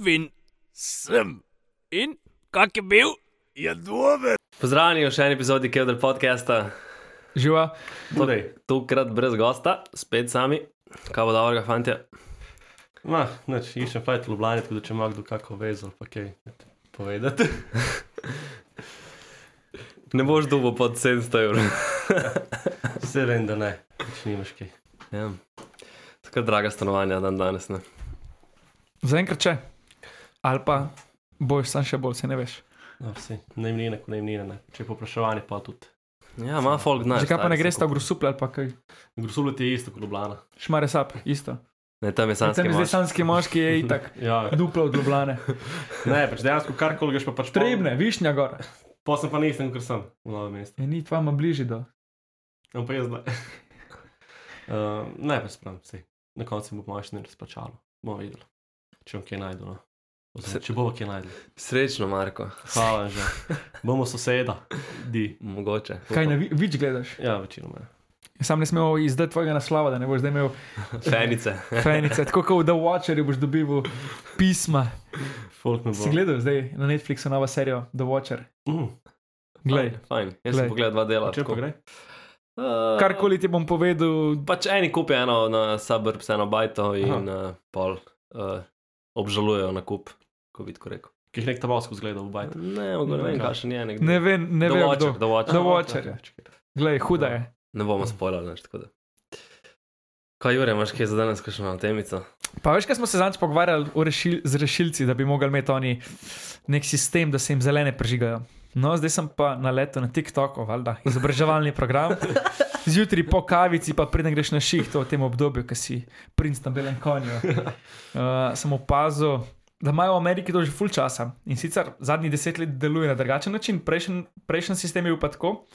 Vin sem. In kak je bil? Je dober. Pozdravljeni v še eni epizodi Kevdel podcasta. Živa. Torej, tokrat brez gosta, spet sami. Kaj bo dobrega, fantje? Ma, neč, iščem fajt v Ljubljani, tako da če ima kdo kako vezo, pa kaj povedati. Ne boš dubo pod 700 evrov. Vse vem, da ne, če nimaš kaj. ja. Tako draga stanovanja dan danes. Ne? Zaenkrat če. Ali pa boš sam še bolj, se ne veš. No, vsi, najmnine, ko najmnine, ne. Če je popraševanje, pa tudi. Ja, ima folk znaš. Zakaj pa ne greš ta v Grusuple ali pa kaj? Grusubljati je isto kot Ljubljana. Šmare sap, isto. Ne, tam je Tam sanski je zdaj mož. sanski moški, je itak. Ja, Duplo od Ljubljane. ne, pač dejansko karkoli greš pa pač Trebne, višnja gor. Pa sem pa nisem, ker sem v novem mestu. Je ni tvama bližje do. No, pa jaz zdaj. Uh, ne, pa spravim vsi. Na koncu bo moja še ne razplačalo. Bomo videli, če bom kaj najdu. No. Oziroma, Če bomo kaj najdli. Srečno, Marko. Hvala že. Bomo soseda, di. Mogoče. Kaj na vi- vič gledaš? Ja, večinoma. ja. Sam ne smel izdati tvojega naslova, da ne boš zdaj imel Fenice. fenice. Tako kot v The Watcherju boš dobival pisma. Si gledal zdaj na Netflixu novo serijo The Watcher? Mm. Glej, Fajn, fajn. Jaz Glej. sem pogledal dva dela. Če pa gre? Uh, karkoli ti bom povedal, Pač eni kupijo eno na suburbs, eno bajto in uh, pol uh, obžalujejo na kup, ko bi tako rekel. Ki jih nek tabasko zgleda v bajtu. Ne, ne vem, Kaj? kakšen je nekdo. ne vem, ne vem, kdo. Aha, Watcher. okej, čakaj. Glej, huda je. Ne bomo spoilali, več tako da. Kaj, Jure, imaš kaj za danes, kakšno temico? Pa veš, kaj smo se zadnjič pogovarjali rešil, z rešilci, da bi mogli imeti oni nek sistem, da se jim zelene prežigajo. No, zdaj sem pa na letu na TikToku, valjda, izobraževalni program. Zjutraj po kavici, pa preden greš na ših, to v tem obdobju, ki si princ na belem konju. Uh, sem opazil, da imajo v Ameriki to že full časa. In sicer zadnjih deset let deluje na drugačen način, prejšnji prejšen sistem je bil pa tako.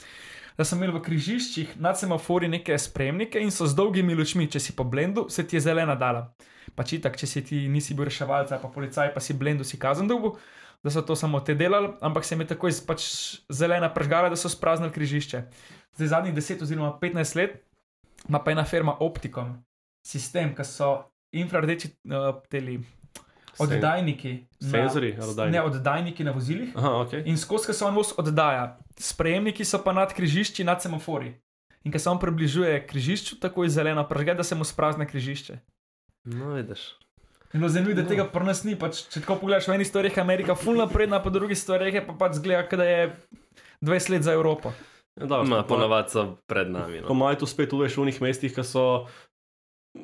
Da so imeli v križiščih nad semafori neke spremnike in so z dolgimi lučmi, če si po blendu, se ti je zelena dala. Pač itak, če si ti nisi bil reševalec pa policaj, pa si blendu, si kazen dolgo, da so to samo te delali, ampak se jim je takoj pač zelena pržgala, da so spraznili križišče. Zdaj zadnjih 10 oziroma 15 let ima pa ena firma Opticom sistem, ki so infrardeči uh, teli oddajniki. ali oddajniki? Ne, oddajniki na vozilih. Aha, ok. In skozi se on voz oddaja. Sprejemniki so pa nad križišči, nad semafori. In ko se on približuje križišču, tako je zelena pržge, da se mu sprazne križišče. No, vidiš. In no, zanimivo, da tega pri nas ni. Pač, če tako pogledaš, v eni stvari je Amerika fulno napredna, po drugi stvari je pa pač zgleda, da je 20 let za Evropo. Ja, dobro, Ma, po- ponavadi so pred nami. Po No. mojem, tu spet uveš v unih mestih, ki so,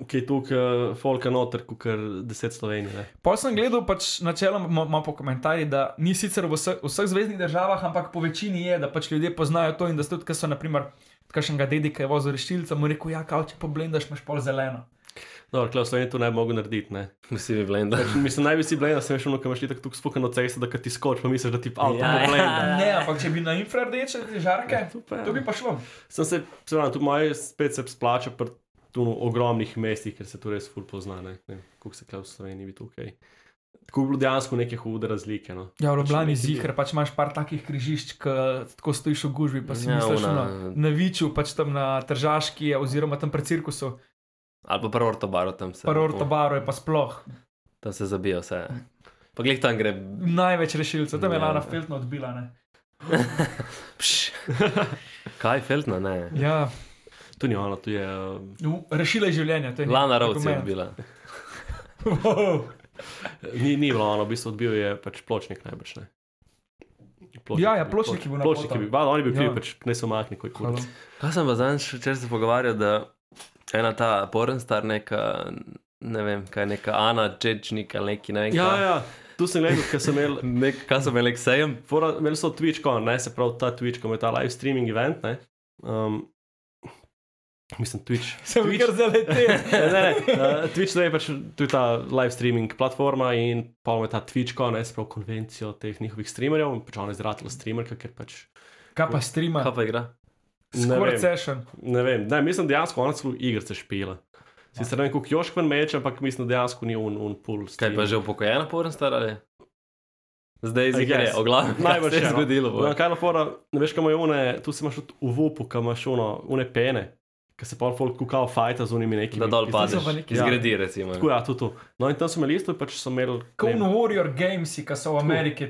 ki je tukaj folka noter, kot kar deset Slovenij. Ne? Pa sem gledal, pač načeloma ima- po komentarjih, da ni sicer v vseh, vseh zvezdnih državah, ampak po večini je, da pač ljudje poznajo to in da so tudi, ki so, naprimer, kakšnega dedi, ki je vozil rešilca, mu rekel, ja, kao, če poblendaš, imaš pol zeleno. Dobro, klej v Sloveniji to ne bi mogel narediti. Ne? Vsi bi blenda. Pač, mislim, naj bi si blenda, sem šel, ko imaš tako spukano cesto, da ti skoč, pa misliš, da ti avto Ja, ja, poblenda. ja. Ne, ampak če bi na infrardeče žarke, To pa je. to bi pa šlo. Sem se, se pravi, tu moj spet se splača pri tu ogromnih mestih, ker se tu res ful pozna, ne, ne koliko se v Sloveniji bi tukaj. Tako bi bilo dejansko neke hude razlike. No. Ja, v Ljubljani Pač zihar, pač imaš par takih križišč, ki tako stojiš v gužvi, pa si Ja, ja, misliš, ona- no, na Viču, pač tam na Tržaški, oziroma tam pred cirkusu, Ali pa prvo ortobaro tam se. prvo ortobaro je pa sploh Tam se zabija vse. Pa glej tam gre. največ rešilcev, tam je Ja. Lana Feltna odbila. Ne? Kaj, Feltna, ne. Ja, Tu ni ono, tu je. Uh, rešila je življenje. to je Lana Rovci je argument. bila. Wow. ni, ni bilo ono, v bistvu odbil je pač pločnik najbrž. Ne. Ja, ja, Pločnik je bil na Pločnik je bil, ba, oni bi bili, Ja. pač ne so mahni, kot kurc. Kaj sem pa zadnjič včeraj se pogovarjal, da ena ta pornstar, neka, ne vem, kaj neka Ana Čečnik ali neki, ne vem. Ja, kaj. ja, tu sem gledal, ker sem imel. Nek, kaj sem imel, sejem? Fora, imeli so TwitchCon, ne, se pravi ta TwitchCon, je ta live streaming event. Ne, um, mislim, Twitch. Sem Twitch- kar zaletel. ne, ne, ne. Uh, Twitch je pač tu je ta live streaming platforma in pa ima ta TwitchCon, ne, se pravi konvencijo teh njihovih streamerjev, in pač ona je zratela streamerka, ker pač. Kaj pa streama? Kaj pa igra? Vem. session. Ne vem, ne, mislim dejansko ona celo igrice špila. Sicer ne vem, koliko Joškven meče, ampak mislim, da dejansko ni un, un pull. Kaj pa že upokojena pornstar ali? Zdaj guess. oglavno. Najbrž se je je, no. zgodilo. bo. No, kaj je fora, ne veš, kam je une, tu si imaš tudi v vupu, kam imaš uno, une pene. ki se pol folk kukal fajta z unimi nekimi. Da dol ki- padeš, pa neki- zgradi recimo. Tako ja, tudi to. No in tam so imeli isto, pač so imeli. ne Kot vem, Warrior Games, ki so v Ameriki.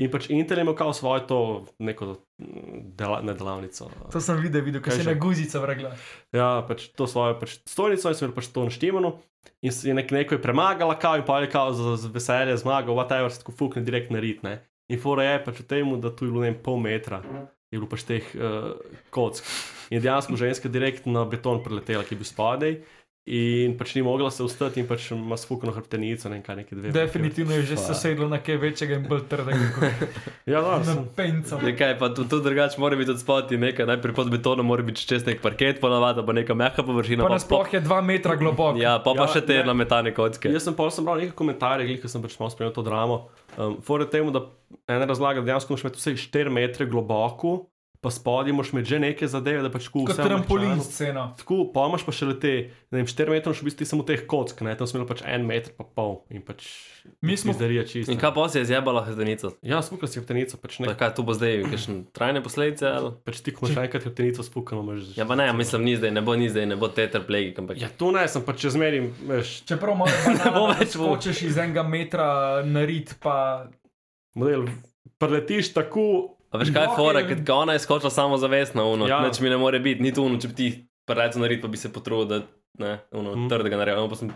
In pač Intel je imel kao svojo to neko mm, dela, ne delavnico. To sem videl, videl, ko Kaj se je na guzico vrgla. Ja, pač to svojo pač stojnico in so imeli pač to naštemano. In se je nek, neko je premagala, kao in pa je kao za, za veselje zmagal, whatever, se tako fukne direkt na rit. Ne? In fora je pač v tem, da tu je bilo ne pol metra, je bilo pač teh uh, kock. In dejansko ženska direkt na beton preletela, ki je bil spodaj. In pač ni mogla se ustati in pač ima sfukano hrbtenico, ne kaj, neke dve. Definitivno je že Pa. sosedlo na kaj večjega in bolj trdega Ja, no, na sem, penco. Je kaj, pa tu, tu drugače mora biti od spoti nekaj, najprej pod betonom mora biti čez nek parket, ponavadi pa neka mehka površina. Pa pa- nasploh je dva metra globok. Ja, pa pa Ja, še te ne. nametane kocke. Jaz sem pa sem bral nekaj komentarjev, ko sem pač malo spremljal to dramo. Um, Fore temu, da ena razlaga, da dejansko moraš imeti vse 4 metre globoko, pa spodaj imeti že neke zadeve, da pač Kot vse trampolin sceno. Tako, pa imaš pa še le te, ne vem, 4 metre, še v bistvu samo teh kock, ne, tam smo imeli pač 1 meter pa pol in pač Mi smo- izdarija čisto. In kaj pa si je zjebala hrbtenico? Ja, spukal si hrbtenico, pač ne. Kaj tu bo zdaj, kakšne trajne posledice? Ali? Pač ti, ko imaš enkrat hrbtenico spukano, imaš. Ja, pa ne, mislim, ni zdaj, ne bo ni zdaj, ne bo tetraplegik, ampak Ja, to ne, sem pač čez merim, veš, Čeprav malo bo malo več vo- skočiš iz enega metra na rit, pa model, preletiš tako, A veš kaj je fora, ker ona je skočila samo zavestno, uno, Ja. nič mi ne more biti, ni tu uno, če bi ti preveč naredil, pa bi se potrudil, da ne, uno, Mm. mm. trdega naredil, pa sem,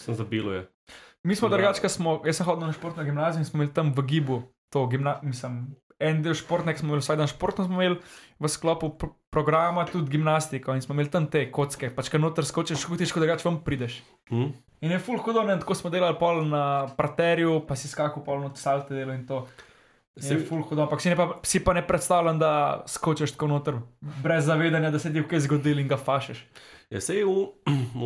sem zabilo je. mi smo drugačka, smo, jaz sem hodil na športno gimnazijo in smo imeli tam v gibu, to gimna, mislim, en del športnek smo imeli, vsaj dan športno smo imeli v sklopu pr programa tudi gimnastiko in smo imeli tam te kocke, pač kar noter skočiš, hutiš, ko drugače vam prideš. Hm? In je full hudo, ne, tako smo delali pol na praterju, pa si skakal pol not salte delo in to. Je Se- full hudo, ampak si, ne pa, si pa ne predstavljam, da skočiš tako noter, brez zavedanja, da se ti je kaj zgodilo in ga fašeš. Ja, se je v, v,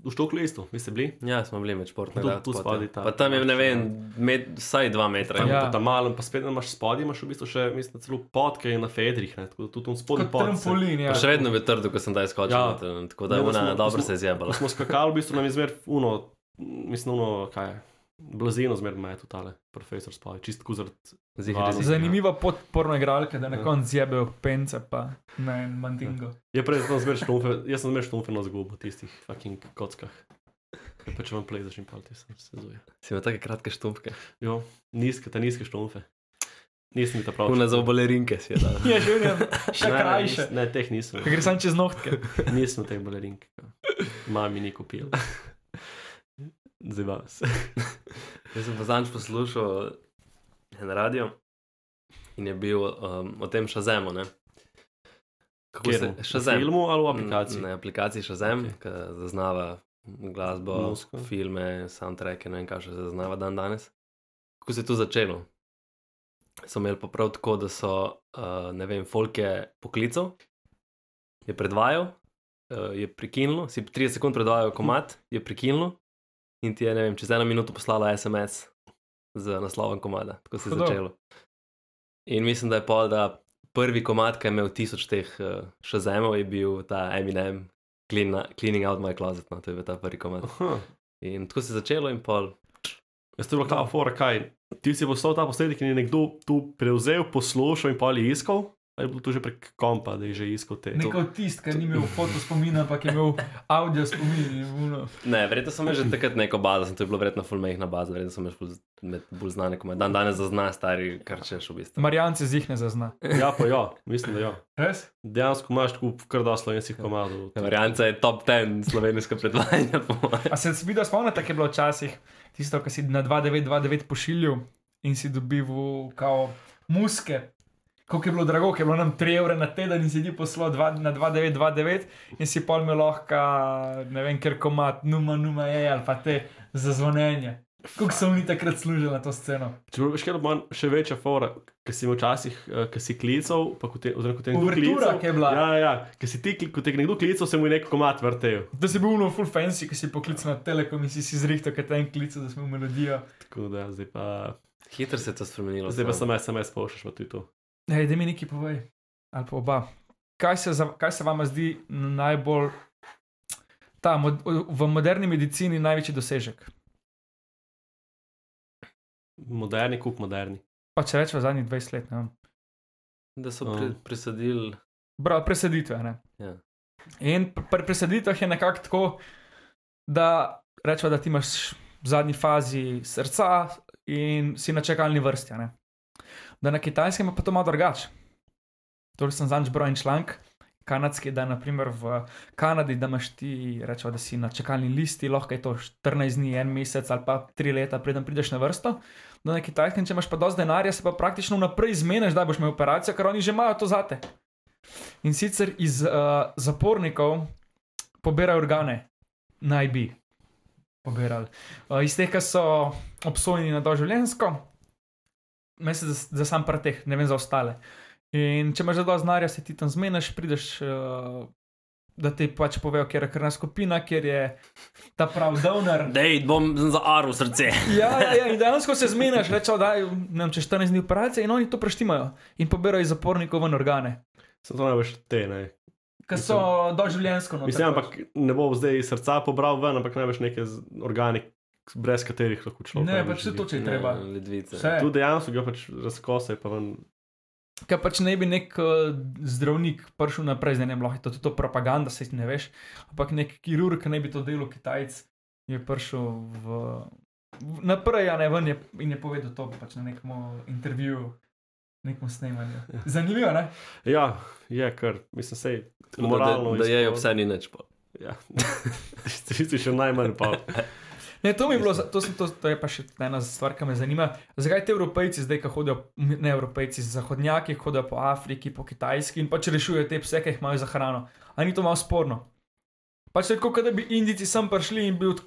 v Štoklu isto, vi ste bili? ja, smo bili med Tu- športnega. tu spodaj ta- Pa tam je, ne vem, med, vsaj dva metra. Tam, Ja. ja. tam malem, pa spet imaš spodaj, imaš v bistvu še, mislim, celo podke na fedrih, ne, tako da tudi tam spodaj Kot trampolin, ja. Pa še vedno bi trdo, ko sem daj skočil, Ja. ja. tako da je ona dobro smo- se je zjebala. Smo skakali, v bistvu nam je zmer uno, mislim, uno, kaj je, blazino zmer me je tu tale profesor spal, čist tako zaradi. Zanimiva podporna igralka, da na Ja. koncu zjebejo pence, pa ne mandingo. Je prej sem zmer štumfe, jaz sem zmer štumfe na zgubo tistih fucking kockah. Ja, pa če vam plezaš in pal ti se sezuje. Si imel take kratke štumpke. Jo, nizke, te nizke štumfe. Nisem mi ta prav. Kuna za obalerinke si je dal. Je že vem, še Ne, ne, krajše. nis- Ne, teh nisem. Ker gre sam čez nohtke. Nisem teh balerink. Mami ni kupil. Zdaj vas. Jaz sem pa zadnjič poslušal en radio in je bil um, o tem šazemu. Ne? Kako Kjer? se V šazem? filmu ali v aplikaciji? Na aplikaciji šazem, Ok. okay. ki zaznava glasbo, Muziko. filme, soundtracke, ne vem, kaj še zaznava dan danes. Kako se je to začelo? So imeli pa prav tako, da so, uh, ne vem, folke poklical, je predvajal, uh, je prekinil, si 30 sekund predvajal komat, je prekinil in ti je, ne vem, čez eno minuto poslala SMS z naslovom komada. Tako se je Hudo. začelo. In mislim, da je pol, da prvi komat, ki je imel tisoč teh uh, šazemov, je bil ta Eminem, Clean, Cleaning Out My Closet, no, to je bil ta prvi komat. Aha. In tako se je začelo in pol. Jaz to je bilo kao fora, kaj. Ti si poslal ta posnetek in je nekdo tu prevzel, poslušal in pa ali iskal. Ali je bilo to že prek kompa, da je že iskal te? Nek avtist, ki ni imel foto spomina, ampak je imel audio spomin. Ne, verjetno sem že takrat neko bazo, sem to je bilo verjetno full mehna baza, verjetno sem med bolj znane komade. Dan danes zazna stari, kar češ v bistvu. Marjance z jih ne zazna. Ja, pa ja, mislim, da ja. Res? Dejansko imaš tako kar da slovenskih komadov. Varianta je top 10 slovenska predvajanja. A se video spomnite, kaj je bilo včasih tisto, kar si na 2929 pošiljal in si dobival kao muske. Koliko je bilo drago, ker je bilo nam 3 evre na teden in si ti poslal dva, na 2929 in si pol mi lahko, ne vem, ker komat, numa, numa je ali pa te za zvonjenje. Koliko so oni takrat služili na to sceno? Če bi šel manj, še večja fora, ki si včasih, uh, ki si klical, pa ko te, oziroma ko te nekdo klical. ki je bila. Ja, ja, ki si ti, kli- ko te nekdo klical, se mu je nek komat vrtel. Da si bil no full fancy, ki si poklical na telekom in si si zrihtal, kaj ten klical, da smo melodijo. Tako da zdaj pa, Hitro se je to spremenilo. zdaj pa samo. sem SMS pošljaš, pa tudi to. Hej, da mi nekaj povej. Ali pa oba. Kaj se, za, kaj se vama zdi najbolj, ta, mod, v moderni medicini največji dosežek? Moderni, kup moderni. Pa če rečemo zadnjih 20 let, ne vem. Da so pri, Um. presadili. Bra, presaditve, ne. Ja. In pr- pri presaditvah je nekako tako, da rečemo, da ti imaš v zadnji fazi srca in si na čakalni vrsti. a ne. Da na kitajskem je pa to malo drugače. To sem zadnjič bral en članek, kanadski, da naprimer v Kanadi, da imaš ti, rečemo, da si na čakalni listi, lahko je to 14 dni, en mesec ali pa 3 leta, preden prideš na vrsto. Da na kitajskem, če imaš pa dosti denarja, se pa praktično vnaprej zmeniš, da boš imel operacijo, ker oni že imajo to zate. In sicer iz uh, zapornikov pobirajo organe, naj bi pobirali. Uh, iz teh, ki so obsojeni na doživljensko, mislim, za, za sam preteh, ne vem za ostale. In če imaš za dovolj znanja, se ti tam zmeniš, prideš, uh, da ti pač povejo, kje je krvna skupina, kjer je ta pravi donor. Dej, bom za aru srce. Ja, ja, ja, in dejansko se zmeniš, rečeš, da je čez 14 dni operacije in oni to preštimajo in pobirajo iz zapornikov ven organe, Sem to največ te, ne. ki so doživljensko noter. Mislim, ampak ne bo zdaj srca pobral ven, ampak največ neke organe, brez katerih lahko človek. Ne, pač se to, če je treba. Ne, ledvice. Tu dejansko ga pač razkose, pa ven. Ker pač ne bi nek uh, zdravnik prišel naprej, zdaj ne vem, lahko je to tudi to propaganda, se ne veš. Ampak nek kirurg, ki ne bi to delal, Kitajc, je prišel v, v, naprej, a ne ven je, in je povedal to pač na nekem intervjuju, nekem snemanju. Zanimivo, ne? Ja, je kar, mislim, sej. Moralno. Da, da je izpod- obseni nič. pa. Ja. Ti si še najmanj pa. Ne, to bilo, to, sem, to, to je pa še ena stvar, ki me zanima. Zakaj te evropejci zdaj, ki hodijo, ne evropejci, zahodnjaki, hodijo po Afriki, po Kitajski in pač rešujejo te pse, ki jih imajo za hrano? A ni to malo sporno? Pač je kot da bi Indijci sem prišli in bi od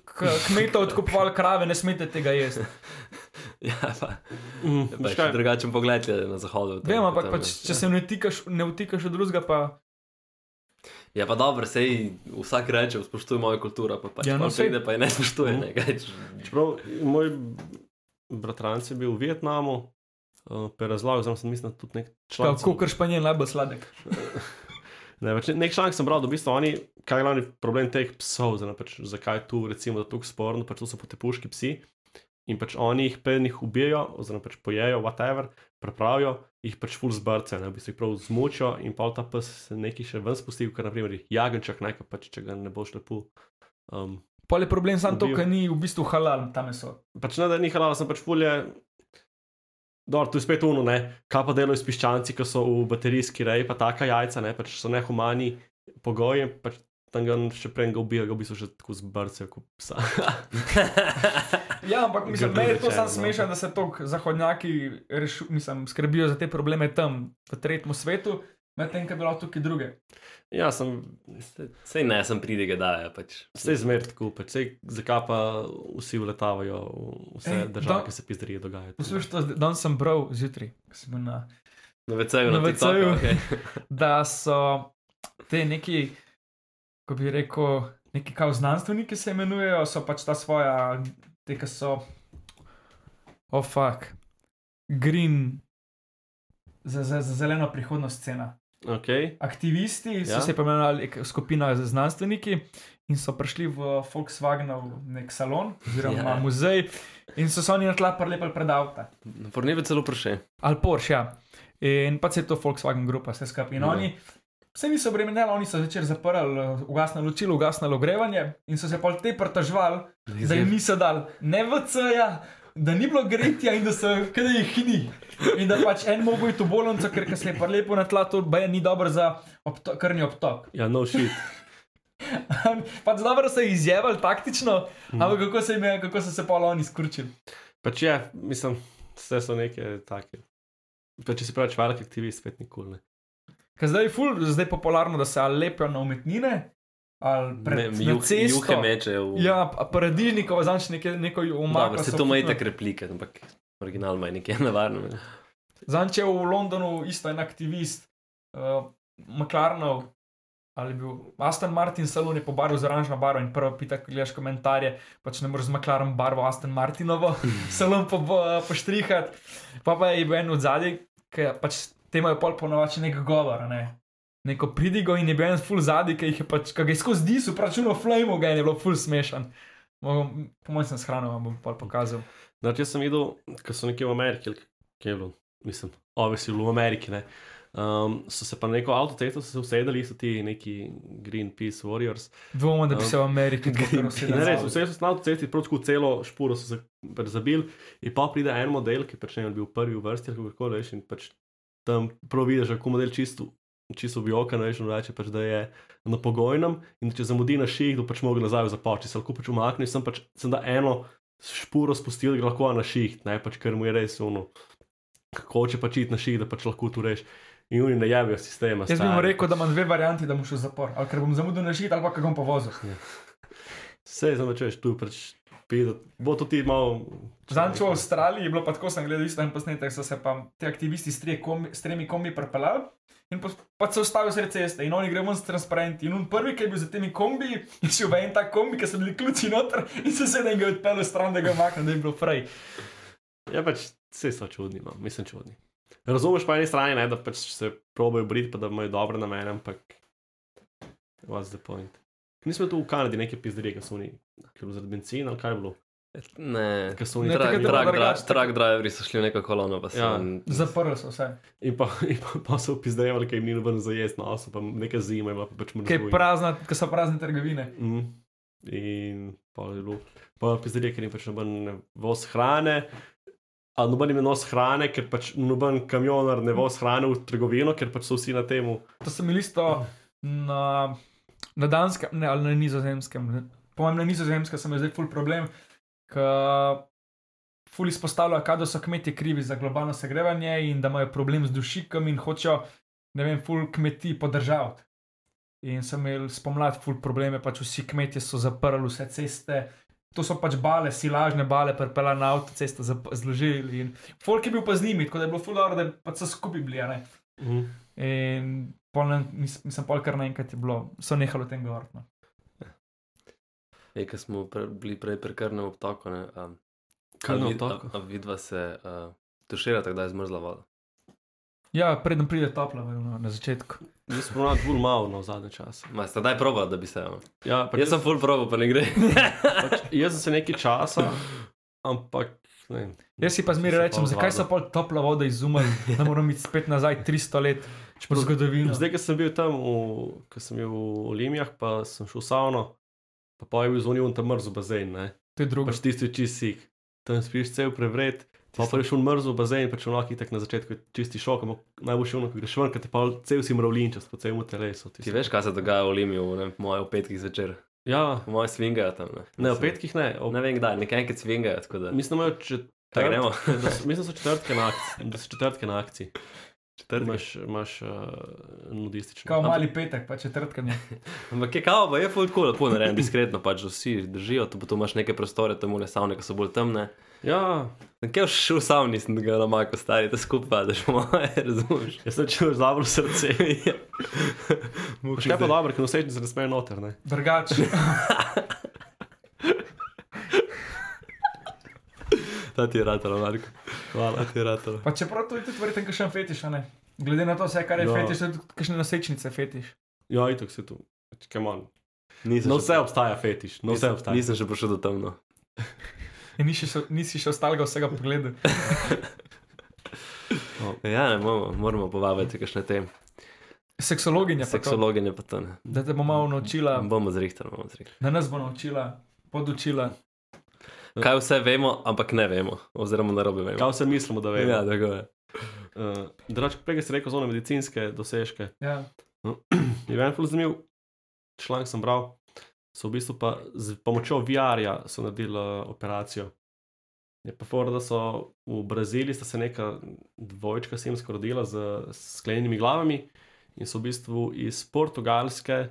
kmetov odkupovali krave, ne smete tega jesti. Ja, pa, Mm, pa veš še kaj, drugačen pogled je na zahodu. Vem, ampak pač, če se ne vtikaš, ne vtikaš v drugega, pa Ja, pa dobro, sej vsak reče, spoštuj mojo kulturo, pa pač Ja, no, no, sej- pride, pa je ne spoštuje. Ne, kaj, če- Čeprav moj bratranec je bil v Vietnamu, uh, pa je razlagal, zdaj sem mislil, da tudi nek članek. kako kar španjen najbolj sladek. Ne, pač nek članek sem bral, da v bistvu oni, kaj je glavni problem teh psov, zdaj, pač, zakaj tu recimo da tukaj sporno, pač to so potepuški psi. In pač oni jih preden jih ubijajo, oziroma pač pojejo, whatever, prepravijo, jih pač full zbrce, ne, v bistvu jih prav zmučijo in pa ta pes se neki še ven spusti, ker naprimer jagenčak nekaj, pač če ga ne boš lepo. Um, Pol je problem samo to, ker ni v bistvu halal ta meso. pač ne da ni halal, sem pač fulje. Dobro, tu je spet uno, ne, kaj pa delo s piščanci, ki so v baterijski reji, pa taka jajca, ne, pač so nehumani pogoji, pač tam ga še prej ga ubija, ga v bistvu že tako zbrce, kot psa. Ja, ampak mislim, meni je to samo no. smešno, da se tako zahodnjaki rešu, mislim, skrbijo za te probleme tam, v tretjem svetu, medtem ko je bilo tukaj druge. ja, sem Sej- Sej ne, sem pridige, da je pač. vse zmer tako, pač sej, zakaj pa vsi vletavajo v vse Ej, države, da- ki se pizderije dogajajo. Poslušaj, danes sem bral zjutraj, ko sem bil na Na VC-ju, Na na. VC-ju. Okay. da so te neki, ko bi rekel, neki kao znanstveniki se imenujejo, so pač ta svoja, te, ki so, oh fuck, green, za, za, za zeleno prihodnost scena. Okay. Aktivisti so Ja. se pomenovali skupina z znanstveniki in so prišli v Volkswagenov nek salon oziroma Ja. muzej in so se oni na tla prelepili pred avta. Na Fornebi celo prše. Ali Porsche, ja. In pa se je to Volkswagen grupa, vse skupaj. In Ja. oni, vse niso bremenili, oni so zvečer zaprli, eh, ugasnilo lučilo, ugasnilo ogrevanje in so se pa te pritožvali, da jim niso dali ne VC-ja, da ni bilo gretja in da so, kaj jih ni. In da pač en mogo iti v bolnico, ker se je pa lepo na tla, to baje ni dobro za obto krvni obtok. Ja, no shit. pač dobro so izjevali taktično, Mhm. ampak kako, se jim je, kako so se pa oni skurčili. Pač je, mislim, vse so neke take. Pa če si pravi velik aktivist, spet nikoli ne. Ker zdaj je ful, zdaj je popularno, da se lepijo na umetnine, ali pred Ne, juh, cesto. juhe mečejo. v- Ja, pa paradižnikov, znaš neko, neko umaknilo. Dobro, se to ima itak replike, ampak original ima nekje nevarno. ne. Zanče v Londonu isto en aktivist, uh, McLarenov, ali je bil Aston Martin salon je pobarval z oranžno barvo in prvo pita, ko gledaš komentarje, pač ne moreš z McLaren barvo Aston Martinovo salon po, po, poštrihati. Pa pa je bil en od zadaj, ki pač te imajo pol ponovači nek govor, ne. Neko pridigo in je bil en full zadaj, ki jih je pač, ki ga je skozi disu, računo flame ga je, bilo full smešen. Mogel- Po mojem sem shranil, vam bom pol pokazal. Znači, jaz sem videl, ko so nekje v Ameriki, kje je bilo, mislim, ove si bilo v Ameriki, ne. Um, so se pa na neko avtocesto usedeli, so ti neki Greenpeace Warriors. Dvomim, da bi se v Ameriki Ne, res, vse so na avtocesti, prav tako celo špuro so se zabili, in pa pride en model, ki pač ne vem, bil prvi v vrsti kako koli, veš, in pač tam prav vidiš, kako model čisto. Čisto objoka, veš, in reče, pač, da je na pogojnem, in če zamudi na ših, da pač mogo nazaj započi, se lahko pač umakne, sem pač sem da eno špuro spustil, da lahko na ših, ne pač, ker mu je res ono, kako če pač iti na ših, da pač lahko tu reš. In oni ne javijo sistema. Jaz bi mu rekel, da imam dve varianti, da bom šel v zapor. Ali ker bom zamudil na žit, ali pa kako bom povozil. Vse je češ, tu pač. Bo to ti malo. Zanč v Avstraliji je bilo pa tako, sem gledal isto en posnetek, so se pa ti aktivisti s, kombi, s tremi kombi prepeljali. In pa, pa se ustavijo sred ceste in oni grejo ven s transparenti. In on prvi, ki je bil za temi kombi, je šel v en tak kombi, ki so bili ključi noter in se sedaj ga odpeljal stran, da ga je maknil, da je bilo frej. Ja, pač vse so čudni, no. mislim čudni. Razumeš pa eni strani, ne, da pač se probojajo briti, pa da imajo dobre namene, ampak. What's the point? Nismo tu v Kanadi neke pizderije, ki so oni, ki je bilo zaradi benzina ali kaj je bilo. Ne, Ker so oni je trak, trak, drugače, trak driveri so šli v neko kolono, pa so. Ja. Zaprli so vse. In pa, in pa, pa so pizdejali, ker jim ni noben zajest, no, so pa neka zima, ima pa pač mrzlo. Kaj prazna, ko so prazne trgovine. Mm. In pa je bilo, pa pizdejali, ker jim pač noben voz hrane. A noben jim ne nos hrane, ker pač noben kamionar ne voz hrane v trgovino, ker pač so vsi na temu. To sem isto na, na Danskem, ne, ali na Nizozemskem. Po mojem, na Nizozemskem sem zdaj ful problem, ker ful izpostavlja, da so kmetje krivi za globalno segrevanje in da imajo problem z dušikom in hočejo, ne vem, ful kmetij podržavati. In sem imel spomladi ful probleme, pač vsi kmetje so zaprli vse ceste. To so pač bale, silažne bale, pripeljali na avtocesto, zložili. In folk je bil pa z njimi, tako da je bilo ful dobro, da pač so skupaj bili. a ne. Mm. In pol na- nis- mislim, pol kar naenkrat je bilo, so nehali o tem govoriti. No. Ej, ko smo pre, bili prej pri krnem obtoku, ne, um, obtoku? A, a vidva se uh, tuširata, kdaj je zmrzla voda. Ja, preden pride topla no, na začetku. Mi smo ponavadi bolj malo no, v zadnje čase. Ma, sta daj proba, da bi se. ono. Ja, Jaz sem full probo, pa ne gre. pač, jaz sem se nekaj časa, ampak ne. vem, Jaz si pa zmeraj rečem, zakaj so pol topla voda izumili, da moramo iti spet nazaj 300 let v zgodovino. Zdaj, ko sem bil tam, ko sem bil v Olimijah, pa sem šel v savno, pa pa je bil zunaj tam mrzel bazen, ne. To je drugo. Pač tisti čist sik. Tam spiš cel prevred, pa pa je šel mrzel bazen, pač onaki tak na začetku čisti šok, ampak najboljši ono, ko greš ven, ker te pa cel si mravlinčast po celem telesu. Ti veš, kaj se dogaja v Limiju, ne, po mojem, v petkih zvečer. Ja, Po mojem, svingajo tam. Ne, ne, v petkih ne. O, Ne vem kdaj, nekaj enkrat svingajo, tako da. Mislim, da imajo so- Mislim, da so četrtke na akciji. Četrtek. Imaš, imaš uh, nudistične. Kao mali petek, pa četrtkanje. Ampak je kao, pa je full cool, lepo narejen, diskretno, pač vsi držijo, tu pa tu imaš neke prostore, tam une savne, ki so bolj temne. Ja, Nekaj v savni sem ga na mako stari, da skupaj, da še moje, razumeš. jaz sem čutil dobro srce. Še pa dobro, ker nosečnice ne smejo noter, ne? Drugače. Ta ti je ratalo, Marko. Hvala. Ti. Pa čeprav to je tudi verjetno kakšen fetiš, ne? Glede na to, vse, kar je Ja. fetiš, tudi kakšne nosečnice fetiš. Ja, itok se tu. On. Nisem No, še- vse obstaja fetiš, no, vse obstaja. Nisem še prišel do temno. In nisi še, nisi še ostalega vsega pogledal. Ja, ne moramo, moramo povabiti kakšne te Seksologinja seksologinje pa to ne. da te bo malo naučila, Bomo zrihtali, bomo zrihtali. da nas bo naučila, podučila. Kaj vse vemo, ampak ne vemo, oziroma narobe vemo. Kaj vse mislimo, da vemo? Ja, tako je. Uh, Drugače, prej si rekel, zone medicinske dosežke. Ja. Je en ful zanimiv članek sem bral. So v bistvu pa z pomočjo VR-ja so naredili uh, operacijo. Je pa fora, da so v Braziliji sta se neka dvojčka semska rodila z sklenjenimi glavami in so v bistvu iz Portugalske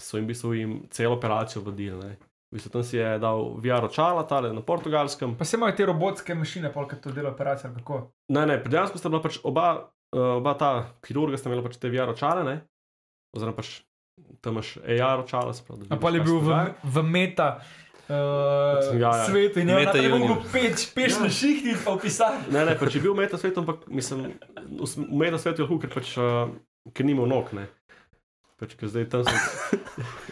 so jim, v bistvu jim celo operacijo vodili. Ne. V bistvu tam si je dal VR očala, tale na portugalskem. Pa se imajo te robotske mašine, polk to dela operacija, kako. Ne, ne, dejansko sta bila pač oba, uh, oba ta kirurga, sta imela pač te VR očale, ne? oziroma pač tam imaš AR očala. pravi, da A pa je bil v, v meta. Uh, Ja, ja, ja. Svetu in ne Meta ne mogo universe. peč, peš Ja. na šihti pa opisati. Ne, ne, pač je bil meta svet, ampak mislim, v v meta svetu je lahko, ker pač, uh, ker nima nog, ne. Pač, ker zdaj tam sem.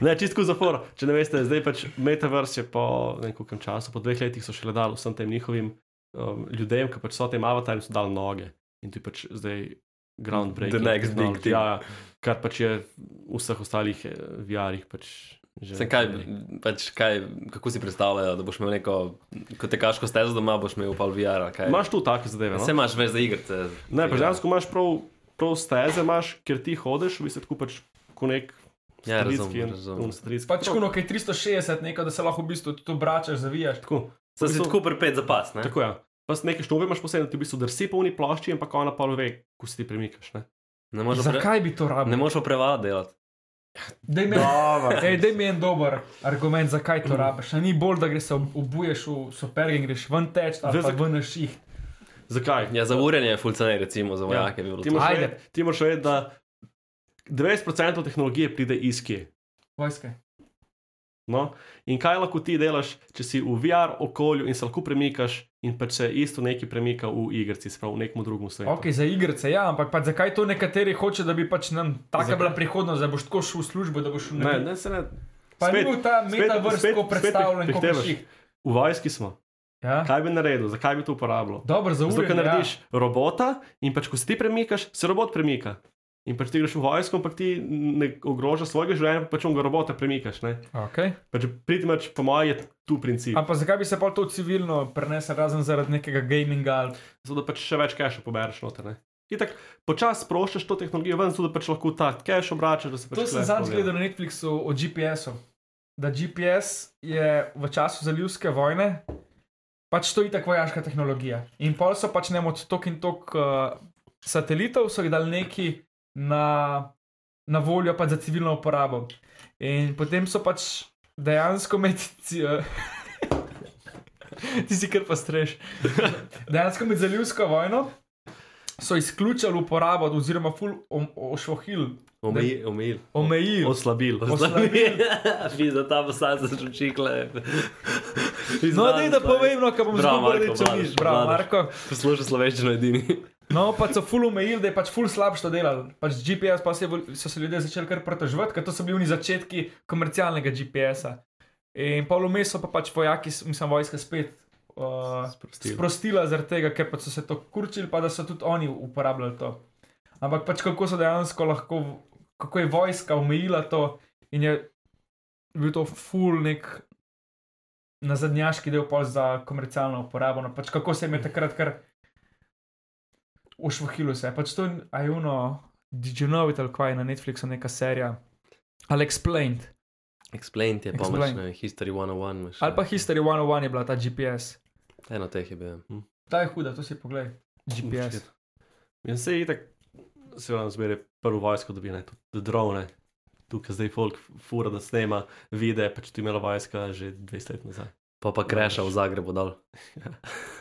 ne, čistko zapor. Če ne veste, zdaj pač metaverse je po nekem času, po dveh letih so šele dali vsem tem njihovim um, ljudem, ki pač so tem avatarjem, so dali noge. In ti pač zdaj groundbreaking. The next big thing. Ja, ja, kar pač je v vseh ostalih eh, VR-ih. Pač že Sem kaj, pač kaj, kako si predstavljajo, da boš imel neko, ko te kaško stezo doma, boš imel pa VR. Imaš tu take zadeve. Vse No? imaš več za igrice. Ne, pač dejansko imaš prav, prav steze, imaš, ker ti hodiš, v bistvu tako pač ko nek Ja, satelitski, razumem, razumem. un satelitski. Pač prav, kuno, kaj 360, neko, da se lahko v bistvu tudi obračaš, zavijaš. Tako. Sem V si tako pripet za pas, ne? Tako je. Ja. Pa s neke šnobe imaš posebej, da ti v bistvu drsi po uni plošči, ampak ona pa ve, ko se ti premikaš. Ne? Ne moreš pre... Zakaj bi to rabil? ne moreš prevajati delati. Daj mi, ej, daj mi en dober argument, zakaj to rabiš. A ni bolj, da greš obuješ v super in greš ven teč ali pa ven ših. Zakaj? Ja, za urjenje je fulcanej, recimo, za vojake vedeti, ti moraš vedeti, da 90% tehnologije pride iz kje. Vojske. No? In kaj lahko ti delaš, če si v VR okolju in se lahko premikaš, in pač se isto nekaj premika v igrici, sprav v nekem drugem svetu. Ok, za igrice, ja, ampak pač zakaj to nekateri hoče, da bi pač nam taka Zakaj? bila prihodnost, da boš tako šel v službo, da boš šel Ne, ne, se ne. Pa ni spet- bil ta spet predstavljen, kot prihitevaš. ših. V vojski smo. Ja? Kaj bi naredil, zakaj bi to uporabljal? Dobro, za Zato, ure. ker narediš robota in pač, ko se ti premikaš, se robot premika. In pač ti greš v vojsko, ampak ti ne ogrožaš svojega življenja, pač on ga robota premikaš. Ne? Okay. Pač priti mač, po mojem, je tu princip. Ampak zakaj bi se pa to civilno prenesel, razen zaradi nekega gaminga? ali- Zato da pač še več cache pobereš noter. Ne? In tako počasi sproščaš to tehnologijo ven, zato da pač lahko ta cache obračaš. se Pač To sem zadnjič gledal na Netflixu o GPS-u. Da GPS je v času zalivske vojne, pač to je tako vojaška tehnologija. In pol so pač ne od tok in tok uh, satelitov, so jih dali neki na, na voljo pač za civilno uporabo. In potem so pač dejansko med. eh, Ti si kar pa streš. Dejansko med zalivsko vojno so izključili uporabo, oziroma ful ošvohil, Omejil. Omejil. omejili. Oslabil. Oslabil. Pisa, ta posad za čučikle. No, ne, da povem, no, kaj bom Marko, reče vladaš, nič, bravo. Marko. Poslušaj slovenščino edini. No, pa so full omejili, da je pač full slabš to delali. Pač GPS pa se, so se ljudje začeli kar pritoževati, ker to so bili oni začetki komercialnega GPS-a. In pol vmes so pa pač vojaki, mislim, vojska spet uh, Sprostili. sprostila zaradi tega, ker pač so se to kurčili, pa da so tudi oni uporabljali to. Ampak pač kako so dejansko lahko, kako je vojska omejila to in je bil to full nek nazadnjaški del pol za komercialno uporabo. No, pač kako se jim je takrat kar ušvohilo se. Pač to je uno, did you know it, ali kaj je na Netflixu neka serija. Ali Explained. Explain ti je Explain. pomoč, ne, History 101. imaš, Ali pa. History 101 je bila ta GPS. Eno teh je bil. Ta je huda, to si poglej. GPS. In se je tako, seveda, zmeraj prvo vojsko dobi, ne, tudi drone. Tukaj zdaj folk fura, da snema videe, pač tu je imela vojska že 20 let nazaj. Pa pa kreša v Zagrebu dol.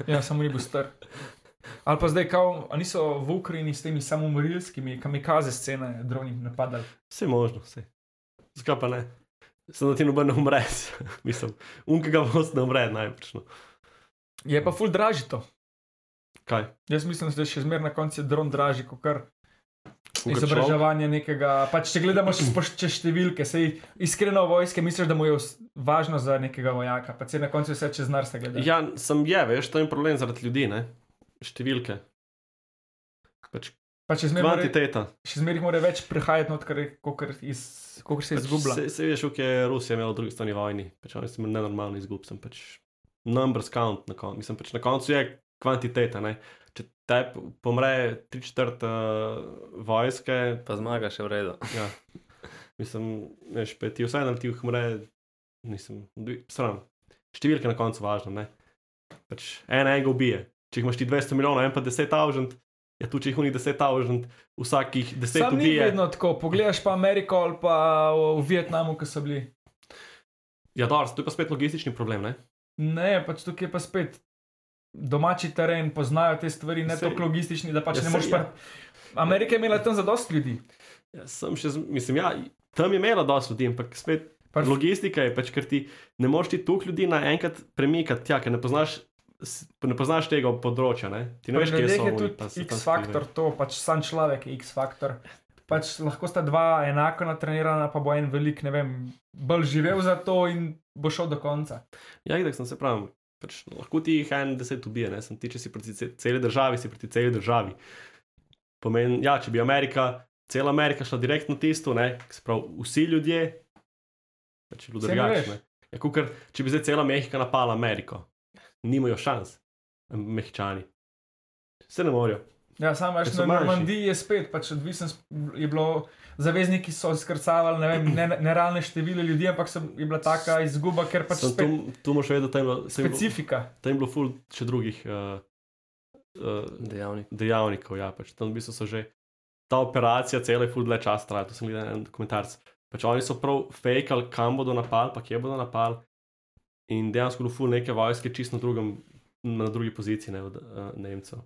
Ja, samo ni bil star. Ali pa zdaj, kao, niso v Ukrajini s temi samomorilskimi kamikaze scene droni napadali. Vse možno, vse. Zakaj pa ne? Sem da ti noben umre, mislim, unkega vost ne umre najbrž. No. Je pa ful draži to. Kaj? Jaz mislim, da je še zmeraj na koncu dron dražji, kot kar izobraževanje nekega. Pač, če gledamo še številke, sej iskreno vojske, misliš, da mu je važno za nekega vojaka, pa se na koncu vse čez nar se gleda. Ja, sem je, veš, to je problem zaradi ljudi, ne? Številke. Pač pa če zmeraj, more, kvantiteta. še zmeraj mora več prihajati not, kot se Pač izgublja. Se, se veš, kako je Rusija imela v drugi strani vojni, pač oni so imeli nenormalni izgub, sem pač numbers count na koncu. Mislim, pač na koncu je kvantiteta, ne? Če te pomre tri četrt uh, vojske, Pa zmaga še v redu. ja, mislim, veš, pa ti vsaj na ti umre, nisem, stran. Številke na koncu važne, ne? Pač en enega ubije. Če imaš ti 200 milijonov, en pa 10 tavžent, je tu, če jih unih 10 tavžent, vsakih 10 Sam ni vedno tako. Pogledaš pa Ameriko ali pa v Vietnamu, ki so bili. Ja, dobro, to je pa spet logistični problem, ne? Ne, pač tukaj je pa spet domači teren, poznajo te stvari, ne Sej- tako logistični, da pač Ja, ne moreš. Pa... Amerika je imela tam za dosti ljudi. Ja, sem še, mislim, ja, tam je imela dosti ljudi, ampak spet Pač- logistika je pač, ker ti ne moreš ti toliko ljudi naenkrat premikati, tja, ker ne poznaš, ne poznaš tega področja, ne? Ti ne Pač veš, kje so je oni, pa tam X-faktor to, pač sam človek je X-faktor. Pač lahko sta dva enako natrenirana, pa bo en velik, ne vem, bolj živel za to in bo šel do konca. Ja, itak sem se pravim. Pač, lahko ti jih en deset ubije, ne sem ti, če si proti ce- celi državi, si proti celi državi. pomeni, ja, če bi Amerika, cela Amerika šla direktno tisto, ne, se pravi, vsi ljudje, če bi bilo Saj ne veš. drugače. Ja, kukor, če bi zdaj cela Mehika napala Ameriko, nimajo šans, Mehičani. Se ne morajo. Ja, samo veš, na. Normandiji je spet, pač odvisen, je bilo, zavezniki so skrcavali ne vem, ne- nerealne število ljudi, ampak so, je bila taka izguba, ker pač spet tu, tu moraš vedeti, da tam je bilo- specifika. tam je bilo ful še drugih uh, uh, Dejavnik. dejavnikov. Ja, pač tam v bistvu so že ta operacija cele ful dlje časa trajala. To sem gledal en dokumentarc. Pač oni so prav fejkali, kam bodo napali, pa kje bodo napali. In dejansko bilo ful neke vojske čisto na, drugem, na drugi poziciji ne, od uh, Nemcev.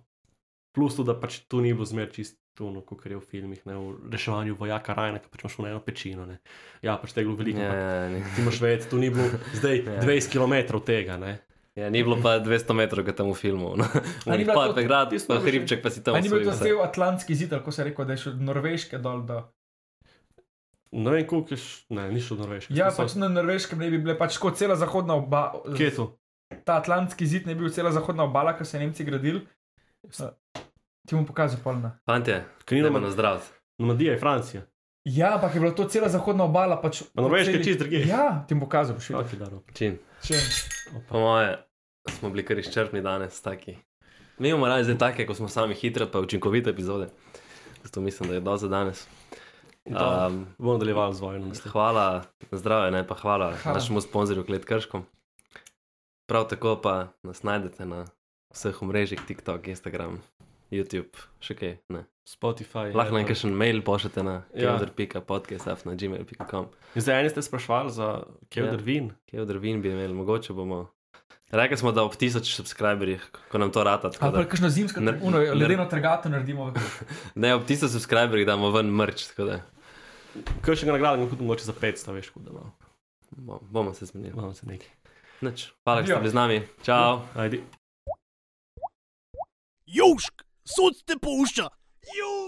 Plus to, da pač tu ni bilo zmer čisto. No, kot je v filmih, ne, v reševanju vojaka Rajna, ki pač imaš v eno pečino. Ne. Ja, pač tega je bilo veliko. Ja, ja, ni, Ti moraš vedeti, tu ni bilo zdaj Ja. 20 km tega. Ne. ja, ni bilo pa 200 metrov, kot tam v filmu. No. Ni to- tisto pa bilo še- hribček, pa si tam ni bil to cel Atlantski zid, ko se je rekel, da je šel od Norveške dol do. Ne vem, koliko je, š- ne, ni šlo do Norveške. Ja, So- pač na Norveškem ne bi bile pač kot cela zahodna obala. Kje je to? Ta Atlantski zid ne bi bil cela zahodna obala, ki so je Nemci gradili. Uh, Ti bom pokazal polna. Fantje, Kanina idemo na zdrav. Normandija je Francija. Ja, ampak je bila to cela zahodna obala. Pač Pa Norveška je po celi- čisto drugje. Ja, ti bom pokazal, videl. Okay. Čin. Če- Po moje smo bili kar izčrpni danes, taki. Mi imamo raje zdaj take, ko smo sami hitre, pa učinkovite epizode. Zato mislim, da je do za danes. Um, bomo nadaljevali z vojno. hvala, zdrave, ne pa hvala, Hvala. našemu sponzorju Klet Krškom. Prav tako pa nas najdete na vseh omrežjih, TikTok, Instagram, YouTube, še kaj. Ne. Spotify. Lahko nam Apple. še mail pošljete na Ja. kevdr.podcast.gmail.com. In zdaj eni ste sprašvali za Kevdr Ja. Vin. Kevdr vin bi imeli, mogoče bomo. Rekli smo, da ob tisoč subscriberjih, ko nam to rata. Ali pa kakšno zimsko, uno, ledeno trgato naredimo. Ne, ob tisoč subscriberjih damo ven mrč, Kaj še ga nagrada, tudi mogoče za 500, veš, kuda malo. bo- bomo se zmenili. Imamo se nekaj. Nič. Hvala, da ste Adijo. bili z nami. Čau. Ajdi. Južk, sod te pušča. Južk.